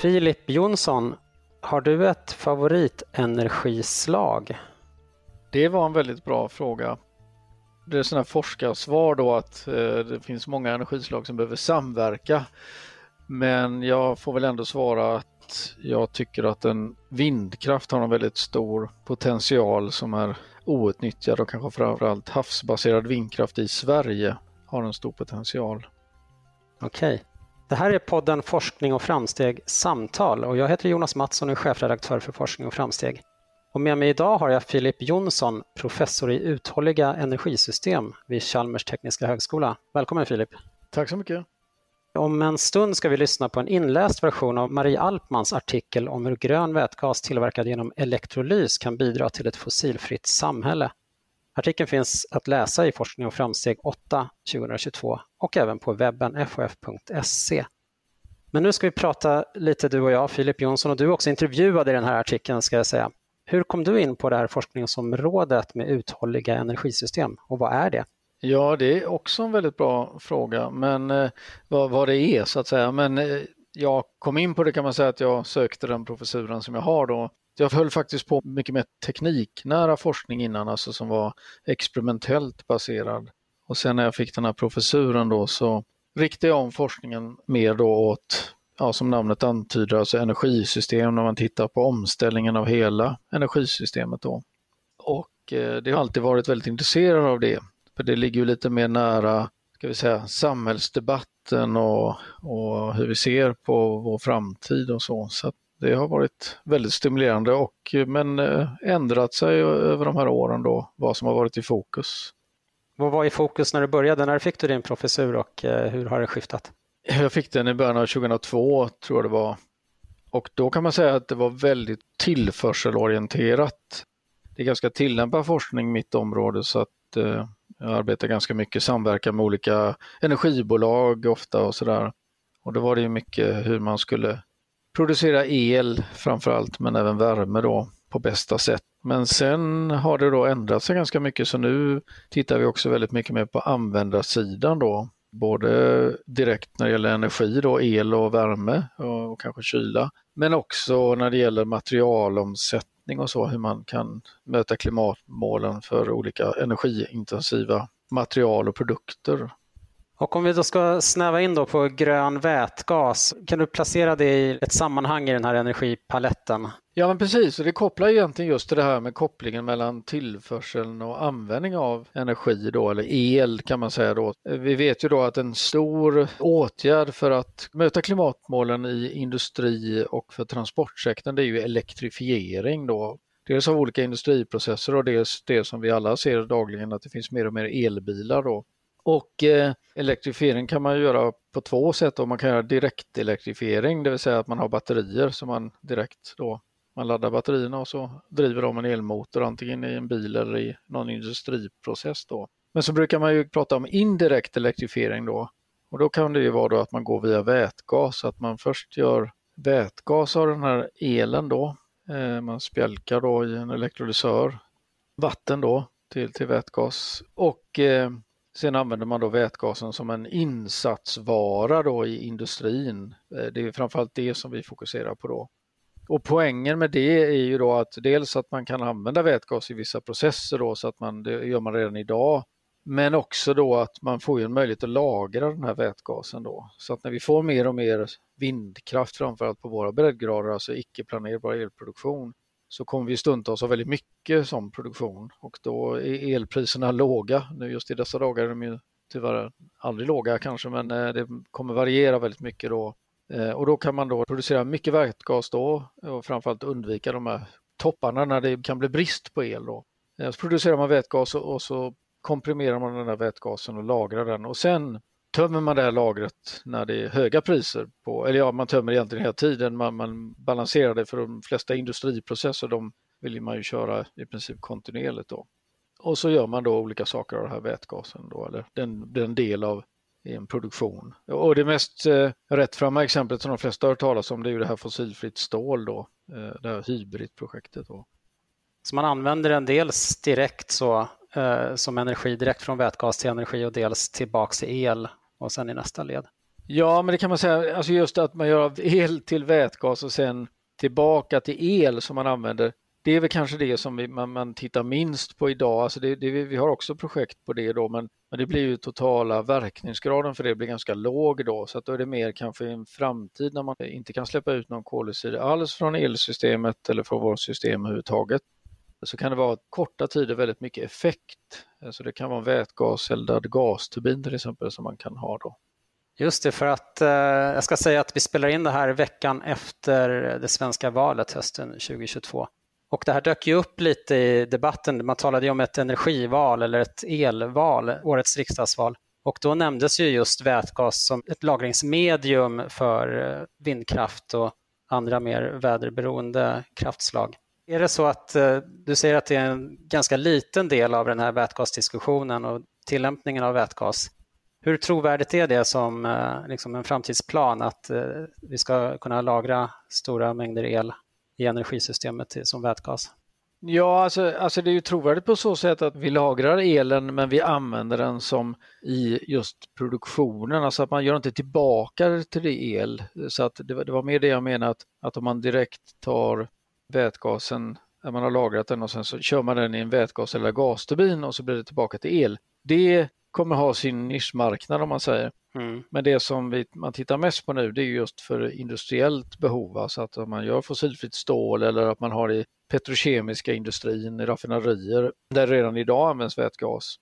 Filip Jonsson, har du ett favoritenergislag? Det var en väldigt bra fråga. Det är sådana forskarsvar då att eh, det finns många energislag som behöver samverka. Men jag får väl ändå svara att jag tycker att en vindkraft har en väldigt stor potential som är outnyttjad och kanske framförallt havsbaserad vindkraft i Sverige har en stor potential. Okej. Det här är podden Forskning och framsteg samtal och jag heter Jonas Mattsson och är chefredaktör för Forskning och framsteg. Och med mig idag har jag Filip Jonsson, professor i uthålliga energisystem vid Chalmers tekniska högskola. Välkommen Filip! Tack så mycket! Om en stund ska vi lyssna på en inläst version av Marie Alpmans artikel om hur grön vätgas tillverkad genom elektrolys kan bidra till ett fossilfritt samhälle. Artikeln finns att läsa i Forskning och framsteg 8 2022 och även på webben fof.se. Men nu ska vi prata lite du och jag, Filip Jonsson, och du är också intervjuad i den här artikeln ska jag säga. Hur kom du in på det här forskningsområdet med uthålliga energisystem och vad är det? Ja, det är också en väldigt bra fråga, men eh, vad, vad, det är så att säga. Men eh, jag kom in på det kan man säga att jag sökte den professuren som jag har då. Jag höll faktiskt på mycket mer tekniknära forskning innan, alltså som var experimentellt baserad. Och sen när jag fick den här professuren då så riktade jag om forskningen mer då åt, ja, som namnet antyder, alltså energisystem när man tittar på omställningen av hela energisystemet då. Och eh, det har alltid varit väldigt intresserad av det. För det ligger ju lite mer nära ska vi säga, samhällsdebatten och, och hur vi ser på vår framtid och så. Så det har varit väldigt stimulerande och men eh, ändrat sig över de här åren då, vad som har varit i fokus. Vad var i fokus när du började? När fick du din professur och eh, hur har det skiftat? Jag fick den i början av 2002 tror jag det var. Och då kan man säga att det var väldigt tillförselorienterat. Det är ganska tillämpad forskning mitt område så att eh, jag arbetar ganska mycket samverkan med olika energibolag ofta och sådär. Och då var det mycket hur man skulle producera el framförallt men även värme då på bästa sätt. Men sen har det då ändrat sig ganska mycket så nu tittar vi också väldigt mycket mer på användarsidan då. Både direkt när det gäller energi då, el och värme och kanske kyla. Men också när det gäller materialomsättning och så, hur man kan möta klimatmålen för olika energiintensiva material och produkter. Och om vi då ska snäva in då på grön vätgas, kan du placera det i ett sammanhang i den här energipaletten? Ja men precis, och det kopplar egentligen just till det här med kopplingen mellan tillförseln och användning av energi då, eller el kan man säga då. Vi vet ju då att en stor åtgärd för att möta klimatmålen i industri och för transportsektorn det är ju elektrifiering då. Dels av olika industriprocesser och dels det som vi alla ser dagligen att det finns mer och mer elbilar då. Och eh, elektrifiering kan man göra på två sätt. Då. Man kan göra direktelektrifiering, det vill säga att man har batterier som man direkt då man laddar batterierna och så driver de en elmotor antingen i en bil eller i någon industriprocess. Då. Men så brukar man ju prata om indirekt elektrifiering då. Och då kan det ju vara då att man går via vätgas, att man först gör vätgas av den här elen då. Eh, man spjälkar då i en elektrolysör vatten då till, till vätgas och eh, Sen använder man då vätgasen som en insatsvara då i industrin. Eh, det är framförallt det som vi fokuserar på då. Och poängen med det är ju då att dels att man kan använda vätgas i vissa processer då så att man, det gör man redan idag. Men också då att man får en möjlighet att lagra den här vätgasen då. Så att när vi får mer och mer vindkraft framförallt på våra breddgrader, alltså icke planerbar elproduktion, så kommer vi stundtals ha väldigt mycket som produktion och då är elpriserna låga. Nu just i dessa dagar är de ju tyvärr aldrig låga kanske men eh, det kommer variera väldigt mycket då. Eh, och då kan man då producera mycket vätgas då och framförallt undvika de här topparna när det kan bli brist på el. Då. Eh, så producerar man vätgas och så komprimerar man den här vätgasen och lagrar den och sen tömmer man det här lagret när det är höga priser på, eller ja, man tömmer egentligen hela tiden, man, man balanserar det för de flesta industriprocesser, de vill man ju köra i princip kontinuerligt då. Och så gör man då olika saker av den här vätgasen då, eller den, den del av en produktion. Och det mest eh, rättframma exemplet som de flesta har hört talas om det är ju det här fossilfritt stål då, eh, det här hybridprojektet då. Så man använder den dels direkt så eh, som energi direkt från vätgas till energi och dels tillbaks till el och sen i nästa led. Ja, men det kan man säga, alltså just att man gör av el till vätgas och sen tillbaka till el som man använder. Det är väl kanske det som vi, man, man tittar minst på idag. Alltså det, det, vi har också projekt på det då, men, men det blir ju totala verkningsgraden för det blir ganska låg då, så att då är det mer kanske i en framtid när man inte kan släppa ut någon koldioxid alls från elsystemet eller från vårt system överhuvudtaget. Så kan det vara korta tider väldigt mycket effekt. Så det kan vara en vätgaseldad gasturbin till exempel som man kan ha då. Just det, för att eh, jag ska säga att vi spelar in det här veckan efter det svenska valet hösten 2022. Och det här dök ju upp lite i debatten. Man talade ju om ett energival eller ett elval, årets riksdagsval. Och då nämndes ju just vätgas som ett lagringsmedium för eh, vindkraft och andra mer väderberoende kraftslag. Är det så att eh, du säger att det är en ganska liten del av den här vätgasdiskussionen och tillämpningen av vätgas? Hur trovärdigt är det som eh, liksom en framtidsplan att eh, vi ska kunna lagra stora mängder el i energisystemet som vätgas? Ja, alltså, alltså det är ju trovärdigt på så sätt att vi lagrar elen men vi använder den som i just produktionen, alltså att man gör inte tillbaka till det el. Så att det, det var mer det jag menade att, att om man direkt tar vätgasen när man har lagrat den och sen så kör man den i en vätgas eller gasturbin och så blir det tillbaka till el. Det kommer ha sin nischmarknad om man säger. Mm. Men det som vi, man tittar mest på nu det är just för industriellt behov, alltså att man gör fossilfritt stål eller att man har i petrokemiska industrin, i raffinaderier, där redan idag används vätgas.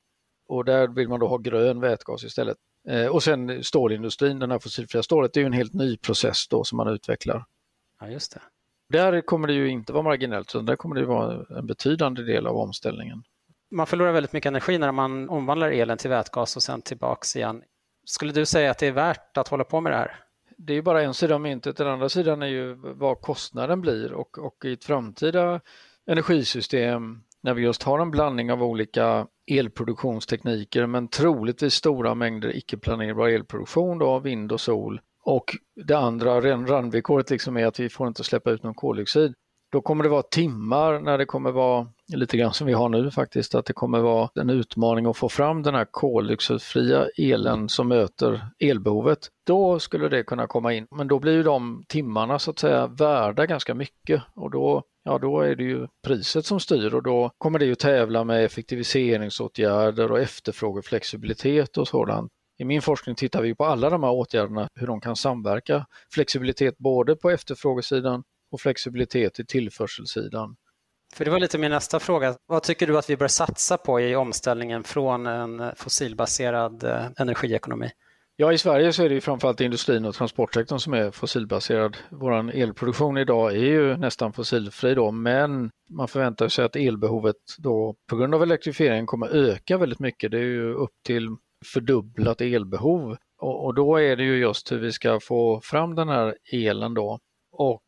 Och där vill man då ha grön vätgas istället. Eh, och sen stålindustrin, den här fossilfria stålet, det är ju en helt ny process då som man utvecklar. Ja, just det. Där kommer det ju inte vara marginellt, utan där kommer det vara en betydande del av omställningen. Man förlorar väldigt mycket energi när man omvandlar elen till vätgas och sen tillbaks igen. Skulle du säga att det är värt att hålla på med det här? Det är bara en sida av myntet. Den andra sidan är ju vad kostnaden blir och, och i ett framtida energisystem när vi just har en blandning av olika elproduktionstekniker men troligtvis stora mängder icke-planerbar elproduktion då, vind och sol. Och det andra randvillkoret liksom är att vi får inte släppa ut någon koldioxid. Då kommer det vara timmar när det kommer vara lite grann som vi har nu faktiskt, att det kommer vara en utmaning att få fram den här koldioxidfria elen som möter elbehovet. Då skulle det kunna komma in, men då blir ju de timmarna så att säga värda ganska mycket och då, ja, då är det ju priset som styr och då kommer det ju tävla med effektiviseringsåtgärder och efterfrågeflexibilitet och sådant. I min forskning tittar vi på alla de här åtgärderna, hur de kan samverka. Flexibilitet både på efterfrågesidan och flexibilitet i tillförselsidan. För det var lite min nästa fråga. Vad tycker du att vi bör satsa på i omställningen från en fossilbaserad eh, energiekonomi? Ja, i Sverige så är det ju framförallt industrin och transportsektorn som är fossilbaserad. Vår elproduktion idag är ju nästan fossilfri då, men man förväntar sig att elbehovet då på grund av elektrifieringen kommer öka väldigt mycket. Det är ju upp till fördubblat elbehov och, och då är det ju just hur vi ska få fram den här elen då. Och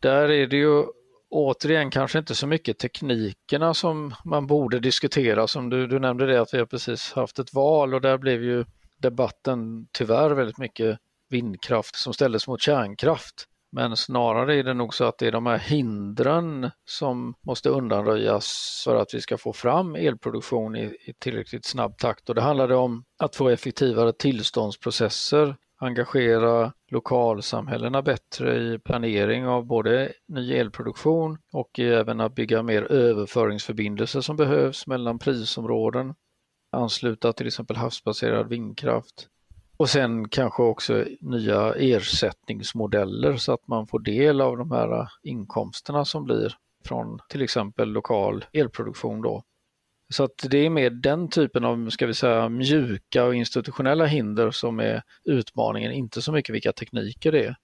där är det ju återigen kanske inte så mycket teknikerna som man borde diskutera. Som du, du nämnde det att vi har precis haft ett val och där blev ju debatten tyvärr väldigt mycket vindkraft som ställdes mot kärnkraft. Men snarare är det nog så att det är de här hindren som måste undanröjas för att vi ska få fram elproduktion i, i tillräckligt snabb takt. Och det handlar om att få effektivare tillståndsprocesser engagera lokalsamhällena bättre i planering av både ny elproduktion och även att bygga mer överföringsförbindelser som behövs mellan prisområden, ansluta till exempel havsbaserad vindkraft och sen kanske också nya ersättningsmodeller så att man får del av de här inkomsterna som blir från till exempel lokal elproduktion då. Så att det är mer den typen av, ska vi säga, mjuka och institutionella hinder som är utmaningen, inte så mycket vilka tekniker det är.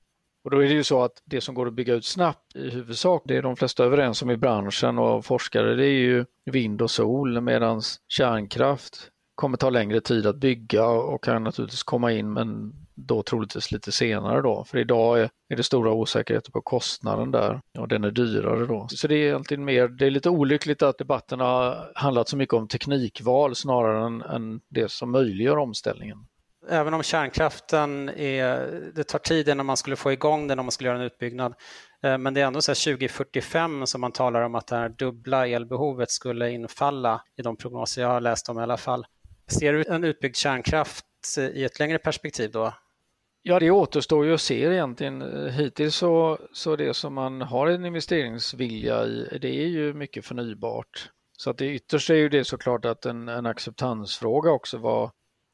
Och då är det ju så att det som går att bygga ut snabbt i huvudsak, det är de flesta överens om i branschen och forskare, det är ju vind och sol medan kärnkraft kommer ta längre tid att bygga och kan naturligtvis komma in men då troligtvis lite senare då. För idag är, är det stora osäkerheter på kostnaden där och den är dyrare då. Så det är alltid mer, det är lite olyckligt att debatten har handlat så mycket om teknikval snarare än, än det som möjliggör omställningen. Även om kärnkraften är, det tar tid innan man skulle få igång den om man skulle göra en utbyggnad. Eh, men det är ändå så 2045 som man talar om att det här dubbla elbehovet skulle infalla i de prognoser jag har läst om i alla fall. Ser du en utbyggd kärnkraft eh, i ett längre perspektiv då? Ja, det återstår ju att se egentligen. Eh, hittills så, så det som man har en investeringsvilja i, det är ju mycket förnybart. Så att det ytterst är ju det såklart att en, en acceptansfråga också vad,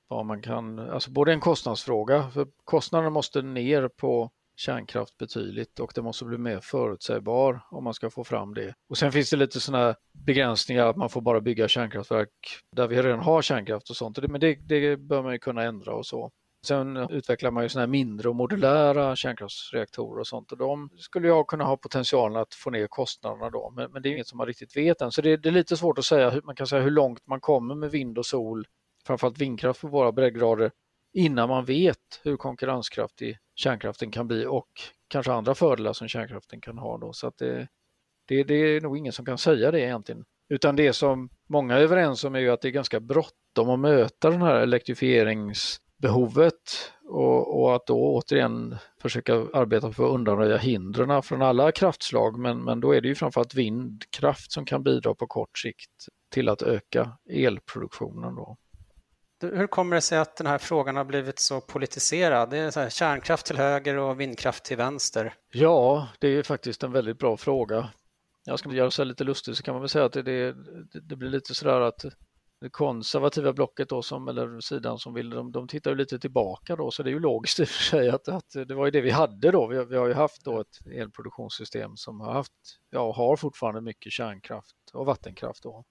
vad man kan, alltså både en kostnadsfråga, för kostnaderna måste ner på kärnkraft betydligt och det måste bli mer förutsägbar om man ska få fram det. Och sen finns det lite sådana begränsningar att man får bara bygga kärnkraftverk där vi redan har kärnkraft och sånt, men det, det bör man ju kunna ändra och så. Sen utvecklar man ju sådana här mindre och modulära kärnkraftsreaktorer och sånt och de skulle jag kunna ha potentialen att få ner kostnaderna då, men, men det är inget som man riktigt vet än. Så det, det, är lite svårt att säga, hur, man kan säga hur långt man kommer med vind och sol, framförallt vindkraft på våra breddgrader, innan man vet hur konkurrenskraftig kärnkraften kan bli och kanske andra fördelar som kärnkraften kan ha. Då. Så att det, det, det är nog ingen som kan säga det egentligen. Utan det som många är överens om är ju att det är ganska bråttom att möta den här elektrifieringsbehovet och, och, att då återigen försöka arbeta för att undanröja hindren från alla kraftslag. Men, men då är det ju framförallt vindkraft som kan bidra på kort sikt till att öka elproduktionen. Då. Hur kommer det sig att den här frågan har blivit så politiserad? Det är så här, kärnkraft till höger och vindkraft till vänster. Ja, det är faktiskt en väldigt bra fråga. Jag ska göra så lite lustig så kan man väl säga att det, det, det blir lite sådär att det konservativa blocket då som, eller sidan som vill, de, de tittar ju lite tillbaka då så det är ju logiskt i och för sig att, att det var ju det vi hade då. Vi, vi har ju haft då ett elproduktionssystem som har haft, ja har fortfarande mycket kärnkraft och vattenkraft då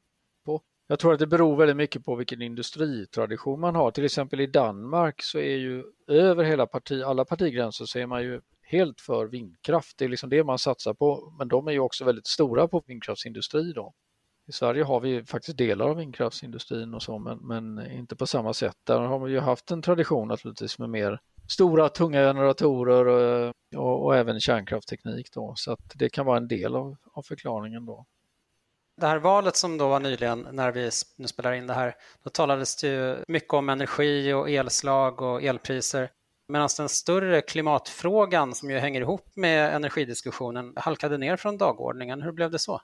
på jag tror att det beror väldigt mycket på vilken industritradition man har. Till exempel i Danmark så är ju över hela parti, alla partigränser så är man ju helt för vindkraft. Det är liksom det man satsar på. Men de är ju också väldigt stora på vindkraftsindustri då. I Sverige har vi faktiskt delar av vindkraftsindustrin och så, men, men inte på samma sätt. Där har vi ju haft en tradition naturligtvis med mer stora tunga generatorer och, och, och även kärnkraftteknik då. Så att det kan vara en del av, av förklaringen då det här valet som då var nyligen när vi nu spelar in det här, då talades det ju mycket om energi och elslag och elpriser. Medan den större klimatfrågan som ju hänger ihop med energidiskussionen halkade ner från dagordningen. Hur blev det så?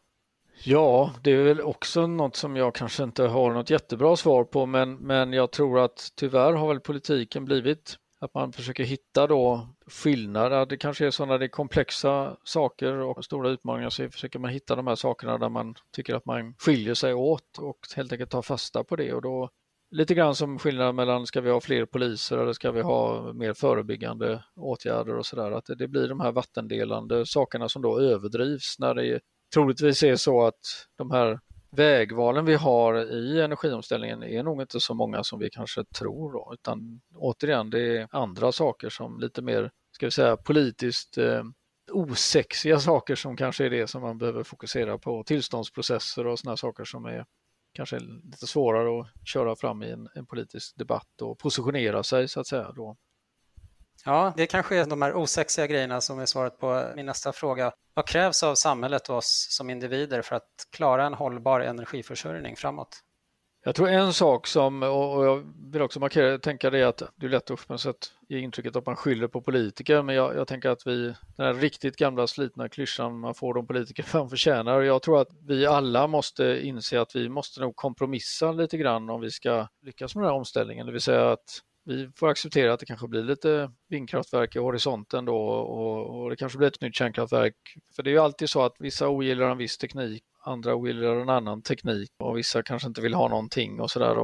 Ja, det är väl också något som jag kanske inte har något jättebra svar på, men, men jag tror att tyvärr har väl politiken blivit att man försöker hitta då skillnader. Det kanske är så när det är komplexa saker och stora utmaningar så försöker man hitta de här sakerna där man tycker att man skiljer sig åt och helt enkelt ta fasta på det och då lite grann som skillnaden mellan ska vi ha fler poliser eller ska vi ha mer förebyggande åtgärder och sådär. Att det, det blir de här vattendelande sakerna som då överdrivs när det troligtvis är så att de här vägvalen vi har i energiomställningen är nog inte så många som vi kanske tror då, utan återigen det är andra saker som lite mer, ska vi säga politiskt eh, osexiga saker som kanske är det som man behöver fokusera på, tillståndsprocesser och sådana saker som är kanske lite svårare att köra fram i en, en politisk debatt och positionera sig så att säga då. Ja, det kanske är de här osexiga grejerna som är svaret på min nästa fråga. Vad krävs av samhället och oss som individer för att klara en hållbar energiförsörjning framåt? Jag tror en sak som, och jag vill också markera, tänka det att det är lätt att på något sätt ge intrycket att man skyller på politiker, men jag, jag, tänker att vi, den här riktigt gamla slitna klyschan, man får de politiker man förtjänar. Jag tror att vi alla måste inse att vi måste nog kompromissa lite grann om vi ska lyckas med den här omställningen, det vill säga att vi får acceptera att det kanske blir lite vindkraftverk i horisonten då och, och det kanske blir ett nytt kärnkraftverk. För det är ju alltid så att vissa ogillar en viss teknik, andra ogillar en annan teknik och vissa kanske inte vill ha någonting och sådär.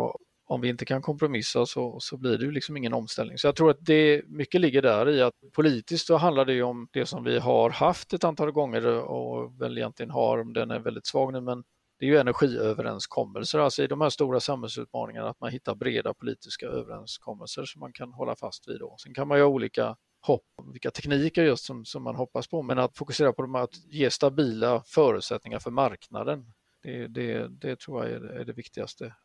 Om vi inte kan kompromissa så, så blir det ju liksom ingen omställning. Så jag tror att det mycket ligger där i att politiskt så handlar det ju om det som vi har haft ett antal gånger och väl egentligen har, om den är väldigt svag nu, men det är ju energiöverenskommelser, alltså i de här stora samhällsutmaningarna, att man hittar breda politiska överenskommelser som man kan hålla fast vid. Då. Sen kan man ju ha olika hopp om vilka tekniker just som, som man hoppas på, men att fokusera på att ge stabila förutsättningar för marknaden, det, det, det tror jag är, är det viktigaste.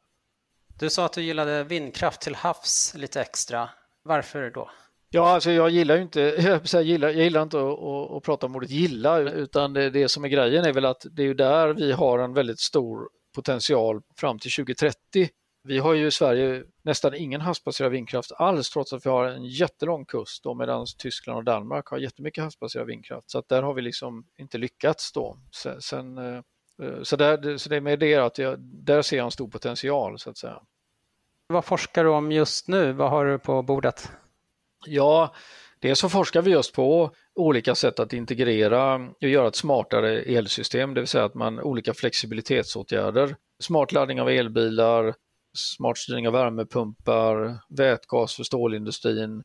Du sa att du gillade vindkraft till havs lite extra. Varför då? Ja, alltså jag gillar ju inte, jag gillar, jag gillar inte att, att, att, prata om ordet gilla, utan det, det som är grejen är väl att det är ju där vi har en väldigt stor potential fram till 2030. Vi har ju i Sverige nästan ingen havsbaserad vindkraft alls trots att vi har en jättelång kust medan Tyskland och Danmark har jättemycket havsbaserad vindkraft. Så att där har vi liksom inte lyckats då. Sen, sen eh, så, där, så det är med det att jag, där ser jag en stor potential så att säga. Vad forskar du om just nu? Vad har du på bordet? Ja, dels så forskar vi just på olika sätt att integrera och göra ett smartare elsystem, det vill säga att man olika flexibilitetsåtgärder, smart laddning av elbilar, smart styrning av värmepumpar, vätgas för stålindustrin,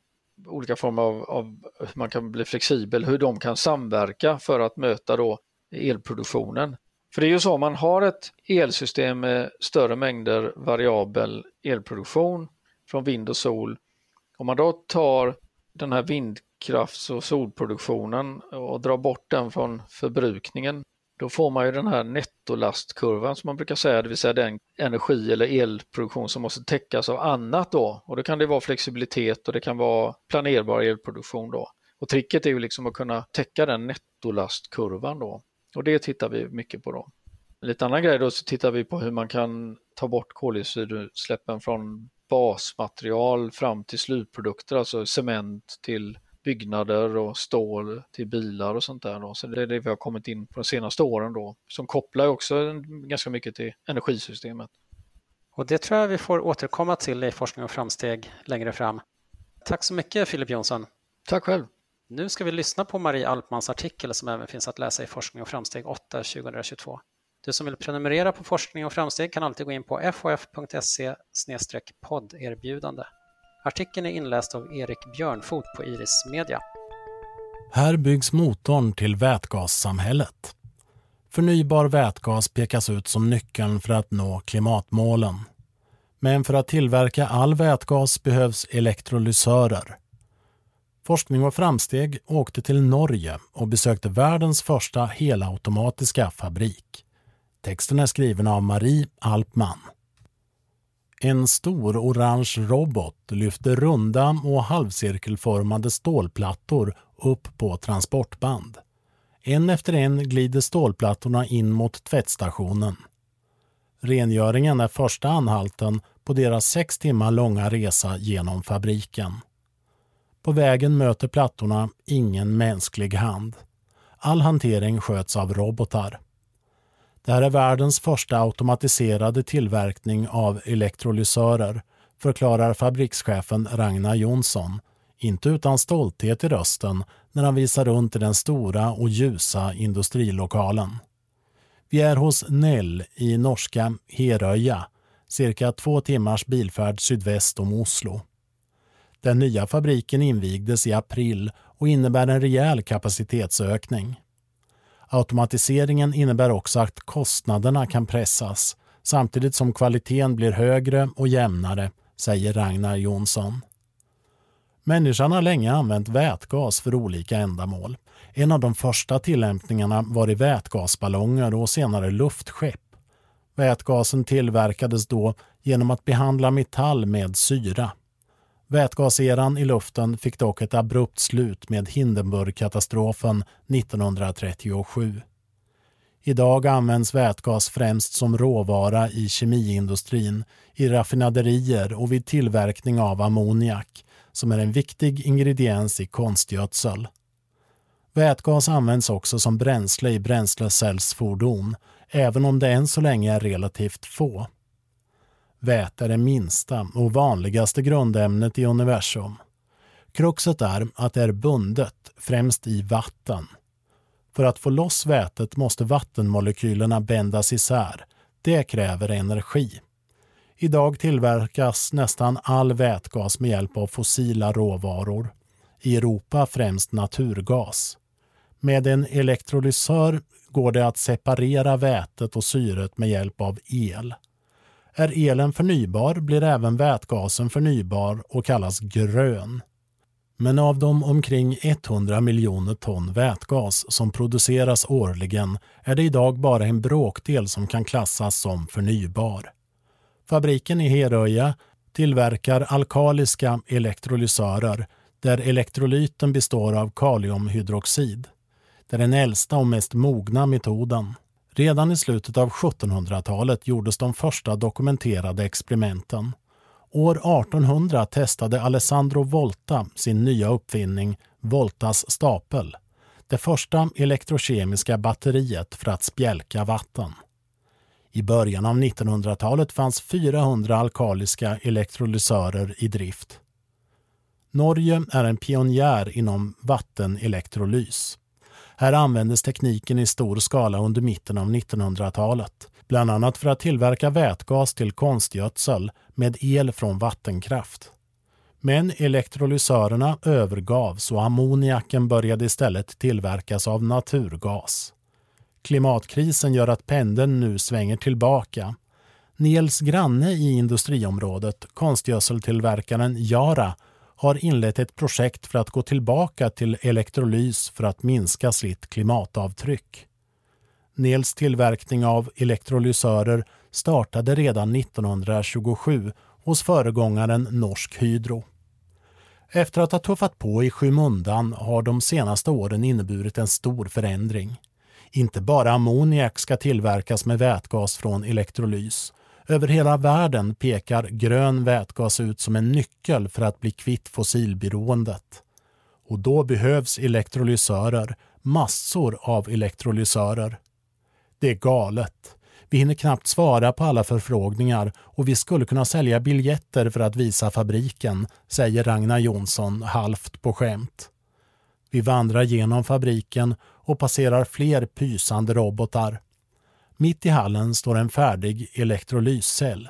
olika former av, av hur man kan bli flexibel, hur de kan samverka för att möta då elproduktionen. För det är ju så, om man har ett elsystem med större mängder variabel elproduktion från vind och sol. Om man då tar den här vindkrafts och solproduktionen och drar bort den från förbrukningen, då får man ju den här nettolastkurvan som man brukar säga, det vill säga den energi eller elproduktion som måste täckas av annat då. Och då kan det vara flexibilitet och det kan vara planerbar elproduktion då. Och tricket är ju liksom att kunna täcka den nettolastkurvan då. Och det tittar vi mycket på då. En lite annan grej då så tittar vi på hur man kan ta bort koldioxidutsläppen från basmaterial fram till slutprodukter, alltså cement till byggnader och stål till bilar och sånt där. Då. Så det är det vi har kommit in på de senaste åren då, som kopplar också ganska mycket till energisystemet. Och det tror jag vi får återkomma till i Forskning och framsteg längre fram. Tack så mycket Filip Jonsson. Tack själv. Nu ska vi lyssna på Marie Alpmans artikel som även finns att läsa i Forskning och framsteg 8 2022. Du som vill prenumerera på Forskning och framsteg kan alltid gå in på fof.se podderbjudande. Artikeln är inläst av Erik Björnfot på Iris Media. Här byggs motorn till vätgassamhället. Förnybar vätgas pekas ut som nyckeln för att nå klimatmålen. Men för att tillverka all vätgas behövs elektrolysörer. Forskning och framsteg åkte till Norge och besökte världens första helautomatiska fabrik. Texten är skriven av Marie Alpman. En stor orange robot lyfter runda och halvcirkelformade stålplattor upp på transportband. En efter en glider stålplattorna in mot tvättstationen. Rengöringen är första anhalten på deras sex timmar långa resa genom fabriken. På vägen möter plattorna ingen mänsklig hand. All hantering sköts av robotar. Det här är världens första automatiserade tillverkning av elektrolysörer, förklarar fabrikschefen Ragnar Jonsson, inte utan stolthet i rösten när han visar runt i den stora och ljusa industrilokalen. Vi är hos Nell i norska Heröja, cirka två timmars bilfärd sydväst om Oslo. Den nya fabriken invigdes i april och innebär en rejäl kapacitetsökning. Automatiseringen innebär också att kostnaderna kan pressas samtidigt som kvaliteten blir högre och jämnare, säger Ragnar Jonsson. Människan har länge använt vätgas för olika ändamål. En av de första tillämpningarna var i vätgasballonger och senare luftskepp. Vätgasen tillverkades då genom att behandla metall med syra. Vätgaseran i luften fick dock ett abrupt slut med Hindenburgkatastrofen 1937. Idag används vätgas främst som råvara i kemiindustrin, i raffinaderier och vid tillverkning av ammoniak, som är en viktig ingrediens i konstgödsel. Vätgas används också som bränsle i bränslecellsfordon, även om det än så länge är relativt få. Väte är det minsta och vanligaste grundämnet i universum. Kruxet är att det är bundet, främst i vatten. För att få loss vätet måste vattenmolekylerna bändas isär. Det kräver energi. Idag tillverkas nästan all vätgas med hjälp av fossila råvaror. I Europa främst naturgas. Med en elektrolysör går det att separera vätet och syret med hjälp av el. Är elen förnybar blir även vätgasen förnybar och kallas grön. Men av de omkring 100 miljoner ton vätgas som produceras årligen är det idag bara en bråkdel som kan klassas som förnybar. Fabriken i Heröja tillverkar alkaliska elektrolysörer där elektrolyten består av kaliumhydroxid. Det är den äldsta och mest mogna metoden. Redan i slutet av 1700-talet gjordes de första dokumenterade experimenten. År 1800 testade Alessandro Volta sin nya uppfinning Voltas stapel, det första elektrokemiska batteriet för att spjälka vatten. I början av 1900-talet fanns 400 alkaliska elektrolysörer i drift. Norge är en pionjär inom vattenelektrolys. Här användes tekniken i stor skala under mitten av 1900-talet, bland annat för att tillverka vätgas till konstgödsel med el från vattenkraft. Men elektrolysörerna övergavs och ammoniaken började istället tillverkas av naturgas. Klimatkrisen gör att pendeln nu svänger tillbaka. Niels granne i industriområdet, konstgödseltillverkaren Yara, har inlett ett projekt för att gå tillbaka till elektrolys för att minska sitt klimatavtryck. NELS tillverkning av elektrolysörer startade redan 1927 hos föregångaren Norsk Hydro. Efter att ha tuffat på i skymundan har de senaste åren inneburit en stor förändring. Inte bara ammoniak ska tillverkas med vätgas från elektrolys. Över hela världen pekar grön vätgas ut som en nyckel för att bli kvitt fossilberoendet. Och då behövs elektrolysörer, massor av elektrolysörer. Det är galet. Vi hinner knappt svara på alla förfrågningar och vi skulle kunna sälja biljetter för att visa fabriken, säger Ragnar Jonsson halvt på skämt. Vi vandrar genom fabriken och passerar fler pysande robotar. Mitt i hallen står en färdig elektrolyscell.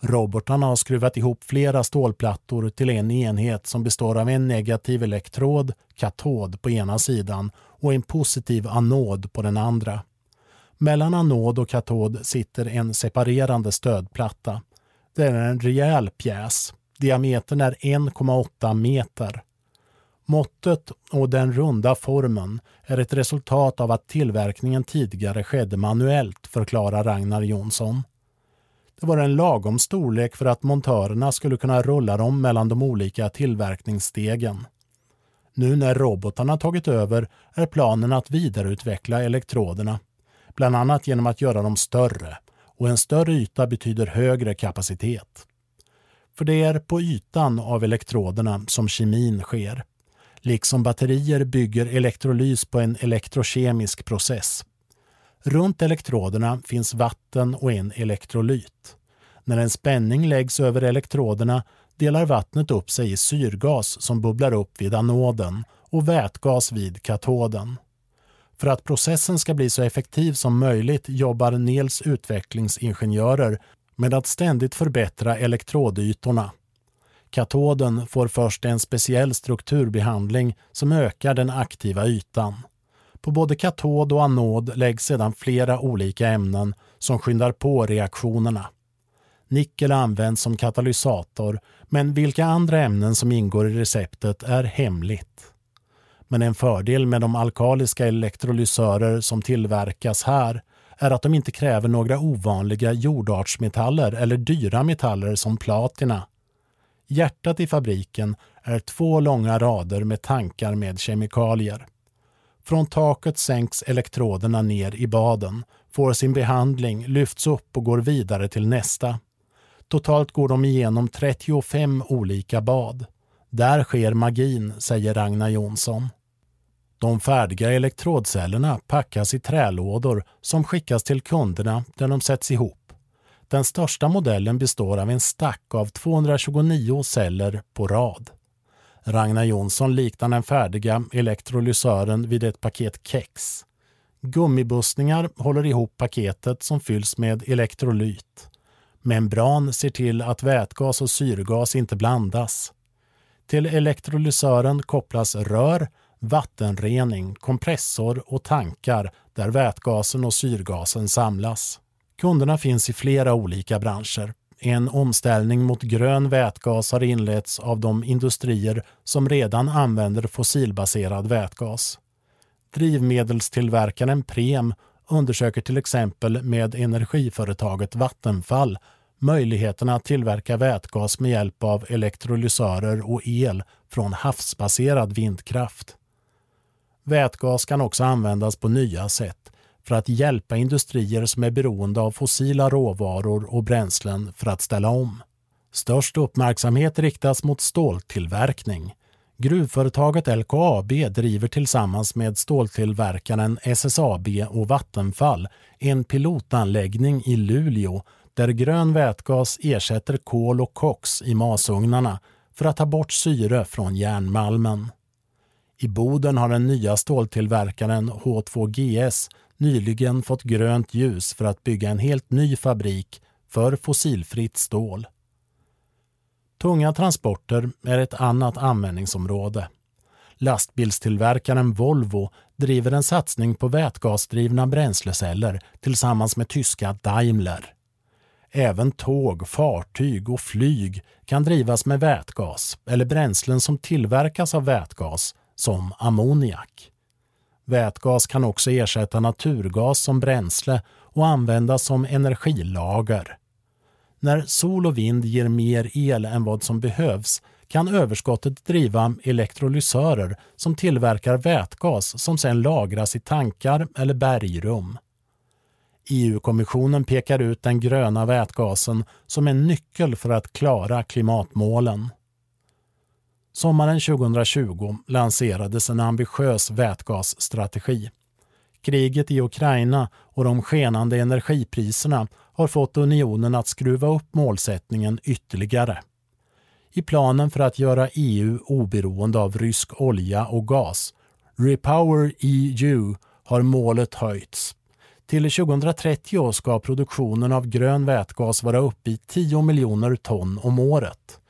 Robotarna har skruvat ihop flera stålplattor till en enhet som består av en negativ elektrod, katod, på ena sidan och en positiv anod på den andra. Mellan anod och katod sitter en separerande stödplatta. Det är en rejäl pjäs. Diametern är 1,8 meter. Måttet och den runda formen är ett resultat av att tillverkningen tidigare skedde manuellt, förklarar Ragnar Jonsson. Det var en lagom storlek för att montörerna skulle kunna rulla dem mellan de olika tillverkningsstegen. Nu när robotarna tagit över är planen att vidareutveckla elektroderna, bland annat genom att göra dem större och en större yta betyder högre kapacitet. För det är på ytan av elektroderna som kemin sker. Liksom batterier bygger elektrolys på en elektrokemisk process. Runt elektroderna finns vatten och en elektrolyt. När en spänning läggs över elektroderna delar vattnet upp sig i syrgas som bubblar upp vid anoden och vätgas vid katoden. För att processen ska bli så effektiv som möjligt jobbar Nels utvecklingsingenjörer med att ständigt förbättra elektrodytorna Katoden får först en speciell strukturbehandling som ökar den aktiva ytan. På både katod och anod läggs sedan flera olika ämnen som skyndar på reaktionerna. Nickel används som katalysator, men vilka andra ämnen som ingår i receptet är hemligt. Men en fördel med de alkaliska elektrolysörer som tillverkas här är att de inte kräver några ovanliga jordartsmetaller eller dyra metaller som platina. Hjärtat i fabriken är två långa rader med tankar med kemikalier. Från taket sänks elektroderna ner i baden, får sin behandling, lyfts upp och går vidare till nästa. Totalt går de igenom 35 olika bad. Där sker magin, säger Ragnar Jonsson. De färdiga elektrodcellerna packas i trälådor som skickas till kunderna där de sätts ihop. Den största modellen består av en stack av 229 celler på rad. Ragnar Jonsson liknar den färdiga elektrolysören vid ett paket kex. Gummibussningar håller ihop paketet som fylls med elektrolyt. Membran ser till att vätgas och syrgas inte blandas. Till elektrolysören kopplas rör, vattenrening, kompressor och tankar där vätgasen och syrgasen samlas. Kunderna finns i flera olika branscher. En omställning mot grön vätgas har inletts av de industrier som redan använder fossilbaserad vätgas. Drivmedelstillverkaren Prem undersöker till exempel med energiföretaget Vattenfall möjligheterna att tillverka vätgas med hjälp av elektrolysörer och el från havsbaserad vindkraft. Vätgas kan också användas på nya sätt för att hjälpa industrier som är beroende av fossila råvaror och bränslen för att ställa om. Störst uppmärksamhet riktas mot ståltillverkning. Gruvföretaget LKAB driver tillsammans med ståltillverkaren SSAB och Vattenfall en pilotanläggning i Luleå där grön vätgas ersätter kol och koks i masugnarna för att ta bort syre från järnmalmen. I Boden har den nya ståltillverkaren H2GS nyligen fått grönt ljus för att bygga en helt ny fabrik för fossilfritt stål. Tunga transporter är ett annat användningsområde. Lastbilstillverkaren Volvo driver en satsning på vätgasdrivna bränsleceller tillsammans med tyska Daimler. Även tåg, fartyg och flyg kan drivas med vätgas eller bränslen som tillverkas av vätgas, som ammoniak. Vätgas kan också ersätta naturgas som bränsle och användas som energilager. När sol och vind ger mer el än vad som behövs kan överskottet driva elektrolysörer som tillverkar vätgas som sedan lagras i tankar eller bergrum. EU-kommissionen pekar ut den gröna vätgasen som en nyckel för att klara klimatmålen. Sommaren 2020 lanserades en ambitiös vätgasstrategi. Kriget i Ukraina och de skenande energipriserna har fått unionen att skruva upp målsättningen ytterligare. I planen för att göra EU oberoende av rysk olja och gas, Repower EU, har målet höjts. Till 2030 ska produktionen av grön vätgas vara uppe i 10 miljoner ton om året.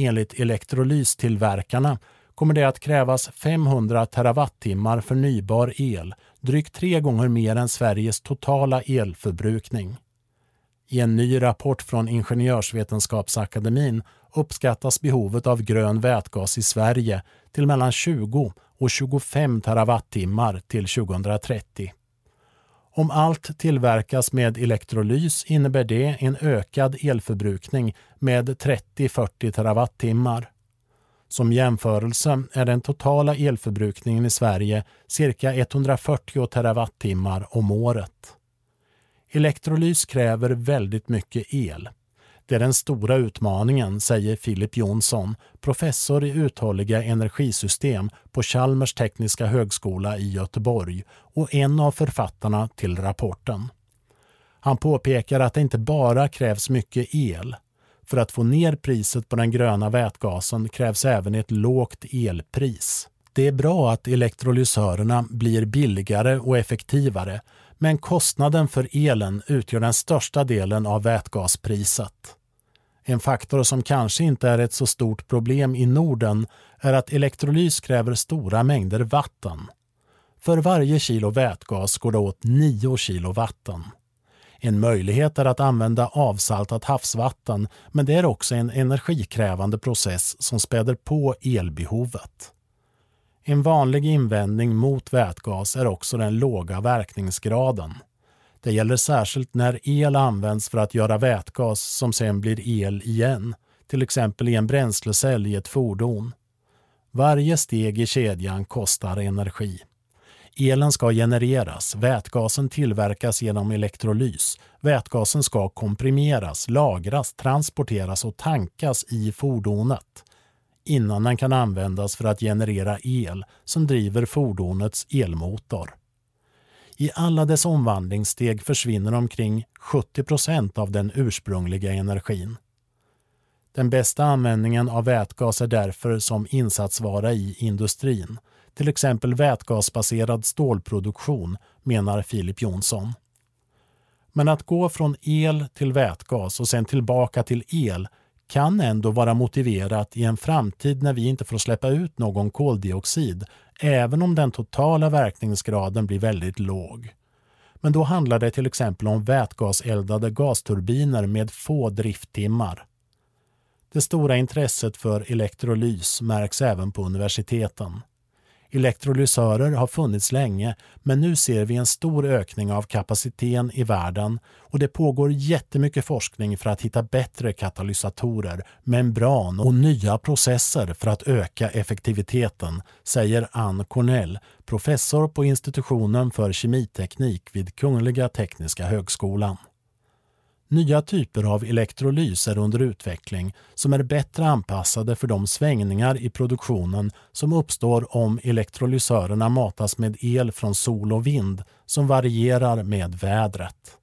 Enligt elektrolystillverkarna kommer det att krävas 500 terawattimmar förnybar el, drygt tre gånger mer än Sveriges totala elförbrukning. I en ny rapport från Ingenjörsvetenskapsakademin uppskattas behovet av grön vätgas i Sverige till mellan 20 och 25 terawattimmar till 2030. Om allt tillverkas med elektrolys innebär det en ökad elförbrukning med 30-40 terawattimmar. Som jämförelse är den totala elförbrukningen i Sverige cirka 140 terawattimmar om året. Elektrolys kräver väldigt mycket el. Det är den stora utmaningen, säger Filip Jonsson, professor i uthålliga energisystem på Chalmers tekniska högskola i Göteborg och en av författarna till rapporten. Han påpekar att det inte bara krävs mycket el. För att få ner priset på den gröna vätgasen krävs även ett lågt elpris. Det är bra att elektrolysörerna blir billigare och effektivare men kostnaden för elen utgör den största delen av vätgaspriset. En faktor som kanske inte är ett så stort problem i Norden är att elektrolys kräver stora mängder vatten. För varje kilo vätgas går det åt 9 kilo vatten. En möjlighet är att använda avsaltat havsvatten men det är också en energikrävande process som späder på elbehovet. En vanlig invändning mot vätgas är också den låga verkningsgraden. Det gäller särskilt när el används för att göra vätgas som sen blir el igen, till exempel i en bränslecell i ett fordon. Varje steg i kedjan kostar energi. Elen ska genereras, vätgasen tillverkas genom elektrolys. Vätgasen ska komprimeras, lagras, transporteras och tankas i fordonet innan den kan användas för att generera el som driver fordonets elmotor. I alla dess omvandlingssteg försvinner omkring 70 procent av den ursprungliga energin. Den bästa användningen av vätgas är därför som insatsvara i industrin, till exempel vätgasbaserad stålproduktion, menar Filip Jonsson. Men att gå från el till vätgas och sen tillbaka till el kan ändå vara motiverat i en framtid när vi inte får släppa ut någon koldioxid, även om den totala verkningsgraden blir väldigt låg. Men då handlar det till exempel om vätgaseldade gasturbiner med få drifttimmar. Det stora intresset för elektrolys märks även på universiteten. Elektrolysörer har funnits länge men nu ser vi en stor ökning av kapaciteten i världen och det pågår jättemycket forskning för att hitta bättre katalysatorer, membran och nya processer för att öka effektiviteten, säger Ann Cornell, professor på institutionen för kemiteknik vid Kungliga Tekniska högskolan. Nya typer av elektrolys är under utveckling som är bättre anpassade för de svängningar i produktionen som uppstår om elektrolysörerna matas med el från sol och vind som varierar med vädret.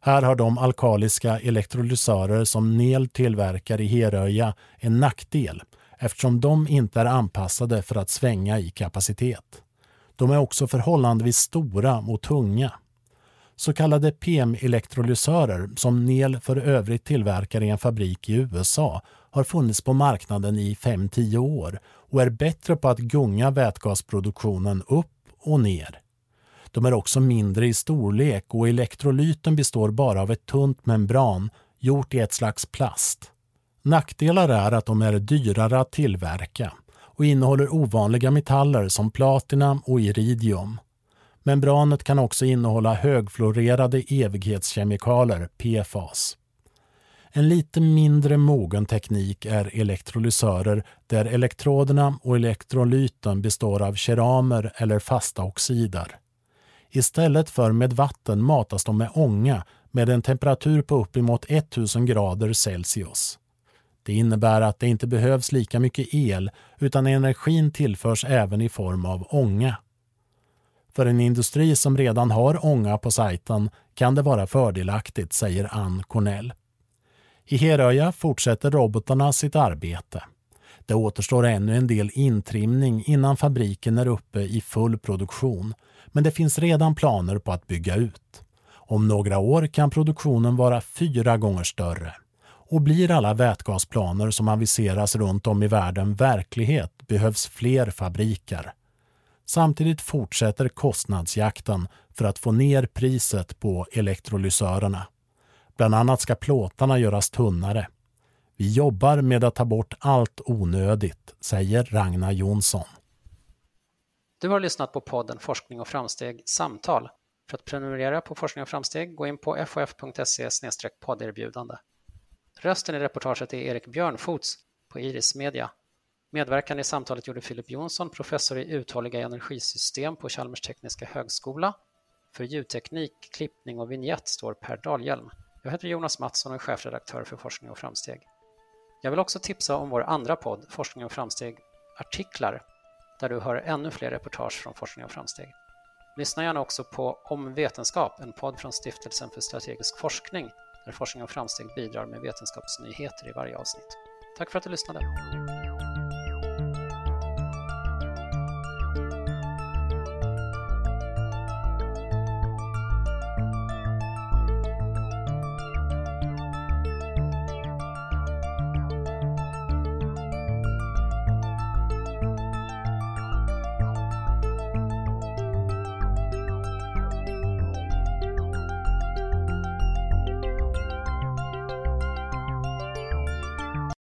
Här har de alkaliska elektrolysörer som NEL tillverkar i Heröja en nackdel eftersom de inte är anpassade för att svänga i kapacitet. De är också förhållandevis stora och tunga. Så kallade PM-elektrolysörer som NEL för övrigt tillverkar i en fabrik i USA har funnits på marknaden i 5-10 år och är bättre på att gunga vätgasproduktionen upp och ner. De är också mindre i storlek och elektrolyten består bara av ett tunt membran gjort i ett slags plast. Nackdelar är att de är dyrare att tillverka och innehåller ovanliga metaller som platina och iridium. Membranet kan också innehålla högfluorerade evighetskemikalier, PFAS. En lite mindre mogen teknik är elektrolysörer där elektroderna och elektrolyten består av keramer eller fasta oxider. Istället för med vatten matas de med ånga med en temperatur på uppemot 1000 grader Celsius. Det innebär att det inte behövs lika mycket el utan energin tillförs även i form av ånga. För en industri som redan har ånga på sajten kan det vara fördelaktigt, säger Ann Cornell. I Heröja fortsätter robotarna sitt arbete. Det återstår ännu en del intrimning innan fabriken är uppe i full produktion, men det finns redan planer på att bygga ut. Om några år kan produktionen vara fyra gånger större. Och blir alla vätgasplaner som aviseras runt om i världen verklighet behövs fler fabriker. Samtidigt fortsätter kostnadsjakten för att få ner priset på elektrolysörerna. Bland annat ska plåtarna göras tunnare. Vi jobbar med att ta bort allt onödigt, säger Ragnar Jonsson. Du har lyssnat på podden Forskning och framsteg Samtal. För att prenumerera på Forskning och framsteg, gå in på fof.se podderbjudande. Rösten i reportaget är Erik Björnfots på Iris Media. Medverkan i samtalet gjorde Filip Jonsson, professor i uthålliga energisystem på Chalmers tekniska högskola. För ljudteknik, klippning och vignett står Per Dahlhjelm. Jag heter Jonas Mattsson och är chefredaktör för Forskning och framsteg. Jag vill också tipsa om vår andra podd, Forskning och framsteg artiklar, där du hör ännu fler reportage från Forskning och framsteg. Lyssna gärna också på Om vetenskap, en podd från Stiftelsen för strategisk forskning, där Forskning och framsteg bidrar med vetenskapsnyheter i varje avsnitt. Tack för att du lyssnade!